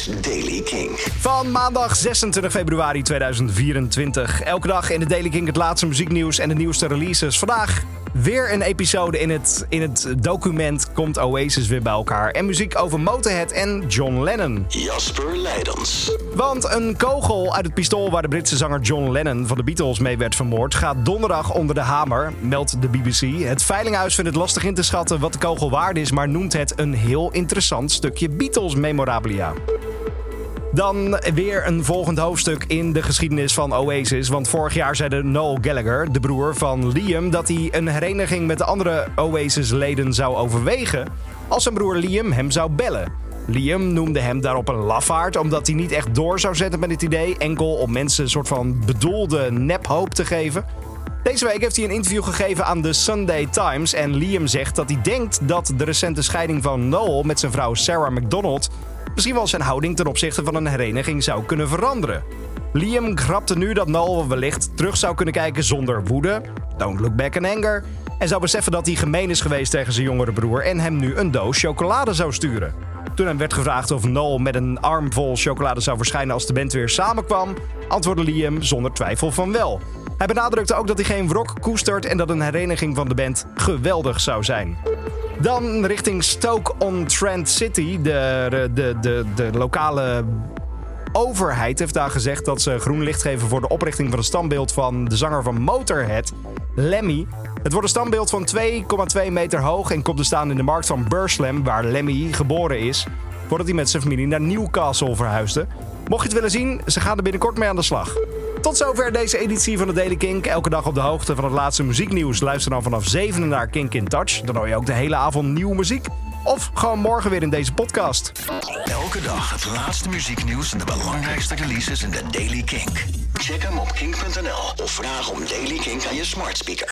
is Daily King. Van maandag 26 februari 2024. Elke dag in de Daily King het laatste muzieknieuws en de nieuwste releases. Vandaag weer een episode in het, in het document Komt Oasis weer bij elkaar. En muziek over Motorhead en John Lennon. Jasper Leidens. Want een kogel uit het pistool waar de Britse zanger John Lennon van de Beatles mee werd vermoord... gaat donderdag onder de hamer, meldt de BBC. Het Veilinghuis vindt het lastig in te schatten wat de kogel waard is... maar noemt het een heel interessant stukje Beatles-memorabilia. Dan weer een volgend hoofdstuk in de geschiedenis van Oasis. Want vorig jaar zei Noel Gallagher, de broer van Liam, dat hij een hereniging met de andere Oasis-leden zou overwegen. als zijn broer Liam hem zou bellen. Liam noemde hem daarop een lafaard, omdat hij niet echt door zou zetten met het idee, enkel om mensen een soort van bedoelde nephoop te geven. Deze week heeft hij een interview gegeven aan de Sunday Times en Liam zegt dat hij denkt dat de recente scheiding van Noel met zijn vrouw Sarah McDonald misschien wel zijn houding ten opzichte van een hereniging zou kunnen veranderen. Liam grapte nu dat Noel wellicht terug zou kunnen kijken zonder woede, don't look back in anger, en zou beseffen dat hij gemeen is geweest tegen zijn jongere broer en hem nu een doos chocolade zou sturen. Toen hem werd gevraagd of Noel met een arm vol chocolade zou verschijnen als de band weer samenkwam, antwoordde Liam zonder twijfel van wel. Hij benadrukte ook dat hij geen wrok koestert en dat een hereniging van de band geweldig zou zijn. Dan richting Stoke-on-Trent City. De, de, de, de lokale overheid heeft daar gezegd dat ze groen licht geven voor de oprichting van een standbeeld van de zanger van Motorhead, Lemmy. Het wordt een standbeeld van 2,2 meter hoog en komt te staan in de markt van Burslem, waar Lemmy geboren is, voordat hij met zijn familie naar Newcastle verhuisde. Mocht je het willen zien, ze gaan er binnenkort mee aan de slag. Tot zover deze editie van de Daily Kink. Elke dag op de hoogte van het laatste muzieknieuws. Luister dan vanaf 7 naar Kink in Touch. Dan hoor je ook de hele avond nieuwe muziek. Of gewoon morgen weer in deze podcast. Elke dag het laatste muzieknieuws en de belangrijkste releases in de Daily Kink. Check hem op kink.nl of vraag om Daily Kink aan je smart speaker.